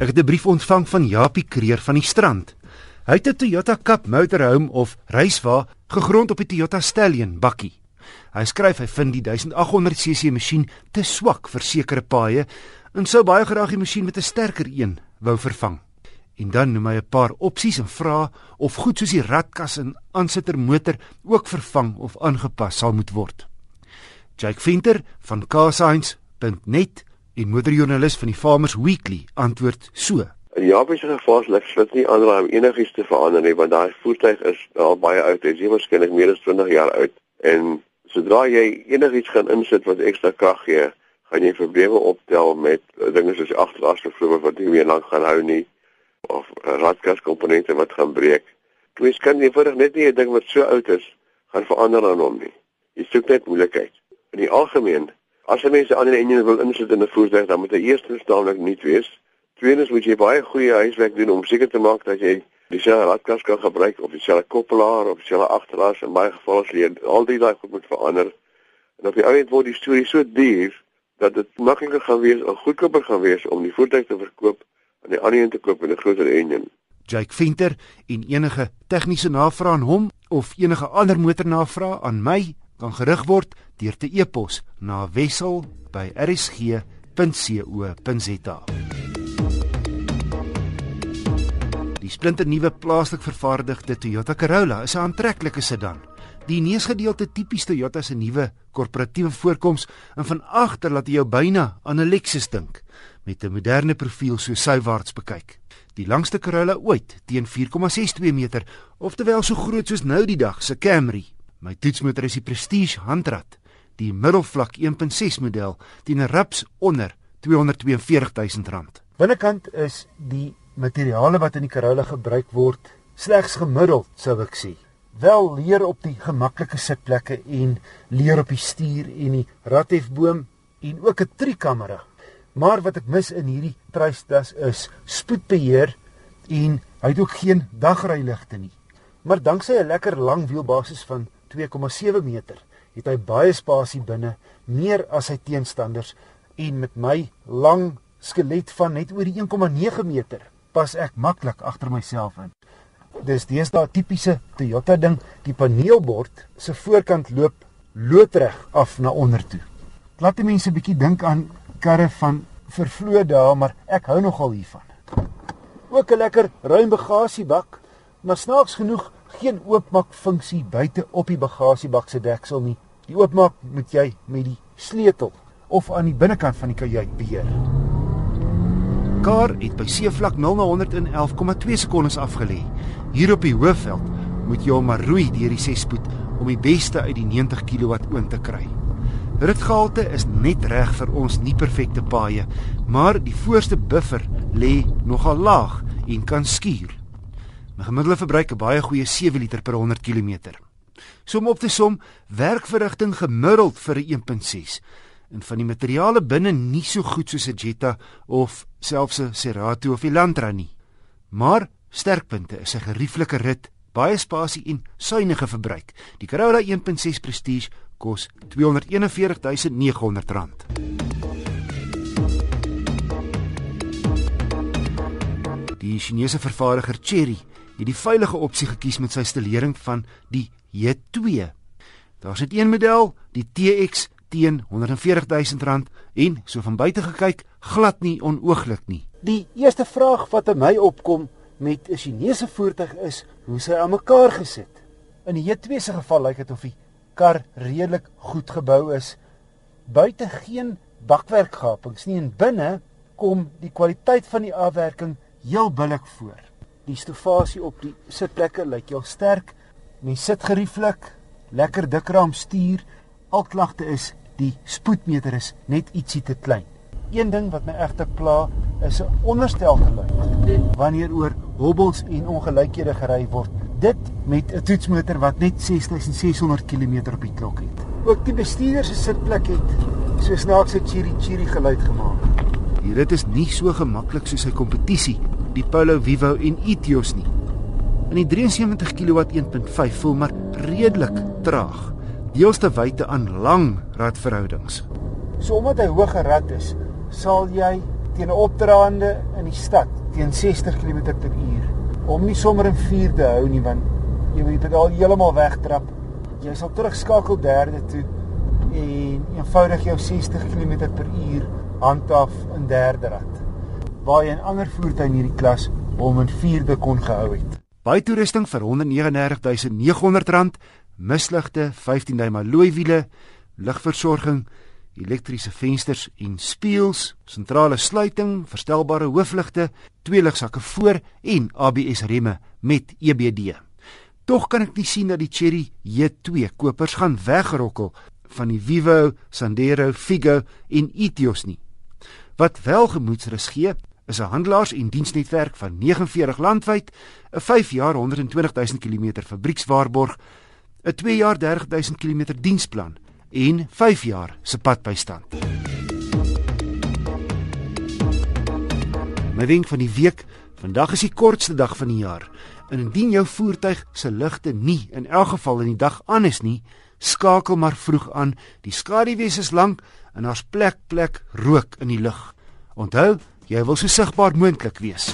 Ek het 'n brief ontvang van Japie Kreer van die strand. Hy het 'n Toyota Cup motorhome of reiswa gegrond op die Toyota Stallion bakkie. Hy skryf hy vind die 1800cc masjien te swak vir sekere paaie en sou baie graag die masjien met 'n sterker een wou vervang. En dan noem hy 'n paar opsies en vra of goed soos die ratkas en aansittermotor ook vervang of aangepas sal moet word. Jake Venter van carscience.net en motorjoernalis van die Farmers Weekly antwoord so: In Japie se geval ek slit nie aanraai om enigiets te verander nie want daai voertuig is al baie oud. Dit is waarskynlik meer as 20 jaar oud en sodra jy enigiets gaan insit wat ekstra krag gee, gaan jy probleme optel met dinge soos agterasvervloer wat nie meer lank gaan hou nie of radkaskomponente wat gaan breek. Jy kan eenvoudig net nie 'n ding wat so oud is gaan verander aan hom nie. Jy soek net moeilikheid. In die algemeen, as jy mense aan 'n enjin wil insit in 'n voertuig, dan moet jy eers instandlik nuut wees. Tweedens moet jy baie goeie huiswerk doen om seker te maak dat jy dieselfde radkas kan gebruik of dieselfde koppelaar of dieselfde agterlaas in baie gevalle sal jy al die daai goed moet verander. En op die ou end word die storie so duur dat dit makliker gaan wees of goedkoper gaan wees om die voertuig te verkoop aan die ander een te koop in 'n groter enjin. Jake Venter en enige tegniese navrae aan hom of enige ander motornavrae aan my kan gerig word deur te e-pos na wissel@rsg.co.za. Die splinternuwe plaaslik vervaardigde Toyota Corolla is 'n aantreklike sedan. Die neusgedeelte tipies Toyota se nuwe korporatiewe voorkoms en van agter laat jou byna aan 'n Lexus dink met 'n moderne profiel so sywaarts bekyk. Die langste Corolla ooit teen 4,62 meter, oftewel so groot soos nou die dag se Camry. My toetsmotor is die Prestige handrat, die middelvlak 1.6 model teen 'n rips onder R242 000. Binnekant is die materiale wat in die Corolla gebruik word slegs gemiddeld, sou ek sê. Wel leer op die gemaklike sitplekke en leer op die stuur en die rathefboom en ook 'n trikamera. Maar wat ek mis in hierdie prysdas is spoedbeheer en hy het ook geen dagryligte nie. Maar danksy 'n lekker lang wielbasis van 2,7 meter het hy baie spasie binne, meer as sy teenstanders en met my lang skelet van net oor die 1,9 meter pas ek maklik agter myself in. Dis deesdae tipiese Toyota ding, die paneelbord se voorkant loop loodreg af na onder toe. Laat die mense bietjie dink aan karre van vervloë dae, maar ek hou nogal hiervan. Ook 'n lekker ruim bagasiebak, maar snaaks genoeg geen oopmaak funksie buite op die bagasiebak se deksel nie. Die oopmaak moet jy met die sleutel of aan die binnekant van die kajuit beheer. Kar het by seevlak 0 na 111,2 sekondes afgelê. Hier op die hoofveld moet jy hom maar roei deur die 6-spoed om die beste uit die 90 kW oond te kry. Ritgehalte is net reg vir ons nie perfekte paaie, maar die voorste buffer lê nogal laag en kan skuur. My gemiddelde verbruik is baie goeie 7 liter per 100 km. So om op te som, werkverrigting gemiddeld vir 'n 1.6 en van die materiale binne nie so goed soos 'n Jetta of selfs 'n Cerato of 'n Elantra nie. Maar sterkpunte is 'n gerieflike rit, baie spasie en suiwige verbruik. Die Corolla 1.6 Prestige kos R241.900. Die Chinese vervaardiger Chery het die veilige opsie gekies met sy stelering van die J2. Daar's net een model, die TX teen R140 000 en so van buite gekyk glad nie onooglik nie. Die eerste vraag wat in my opkom met 'n Chinese voertuig is hoe sy aan mekaar gesit. In die J2 se geval lyk dit of die kar redelik goed gebou is. Buite geen bakwerkgapings nie en binne kom die kwaliteit van die afwerking heel billik voor. Die stofasie op die sitplekke lyk heel sterk. Mens sit gerieflik, lekker dik raam stuur. Al klagte is die spoedmeter is net ietsie te klein. Een ding wat my regtig pla is 'n onderstel geluid wanneer oor hobbels en ongelykhede gery word. Dit met 'n toetsmotor wat net 6600 km op die klok het. Ook die bestuurder se sitplek het so snaakse chiri chiri geluid gemaak. Die rit is nie so gemaklik soos sy kompetisie, die Polo Vivo en Etios nie. In die 73 kW 1.5 voel maar redelik traag deelste wyte aan lang radverhoudings. So omdat hy hoë gerad is, sal jy teen 'n opdraande in die stad teen 60 km/h om nie sommer in vierde hou nie want jy wil die pedaal heeltemal wegtrap. Jy sal terugskakel derde toe en eenvoudig jou 60 km/h handhaaf in derde rad. Waar jy 'n ander voertuig in hierdie klas hom in vierde kon gehou het. Baie toerusting vir R139900, misligte, 15 duim alloy wiele, ligversorging, elektriese vensters en spieëls, sentrale sluiting, verstelbare hoofligte, twee ligsakke voor en ABS remme met EBD. Tog kan ek nie sien dat die Chery J2 kopers gaan wegrokkel van die Vivo, Sandero, Figo en Etios nie. Wat wel gemoedsrus gee, is 'n handelaars- en diensnetwerk van 49 landwyd, 'n 5 jaar 120 000 km fabriekswaarborg, 'n 2 jaar 30 000 km diensplan en 5 jaar se padbystand. My wenk van die week, vandag is die kortste dag van die jaar. En indien jou voertuig se ligte nie in elk geval in die dag aan is nie, skakel maar vroeg aan. Die skaduwees is lank en daar's plek plek rook in die lug. Onthou, jy wil so sigbaar moontlik wees.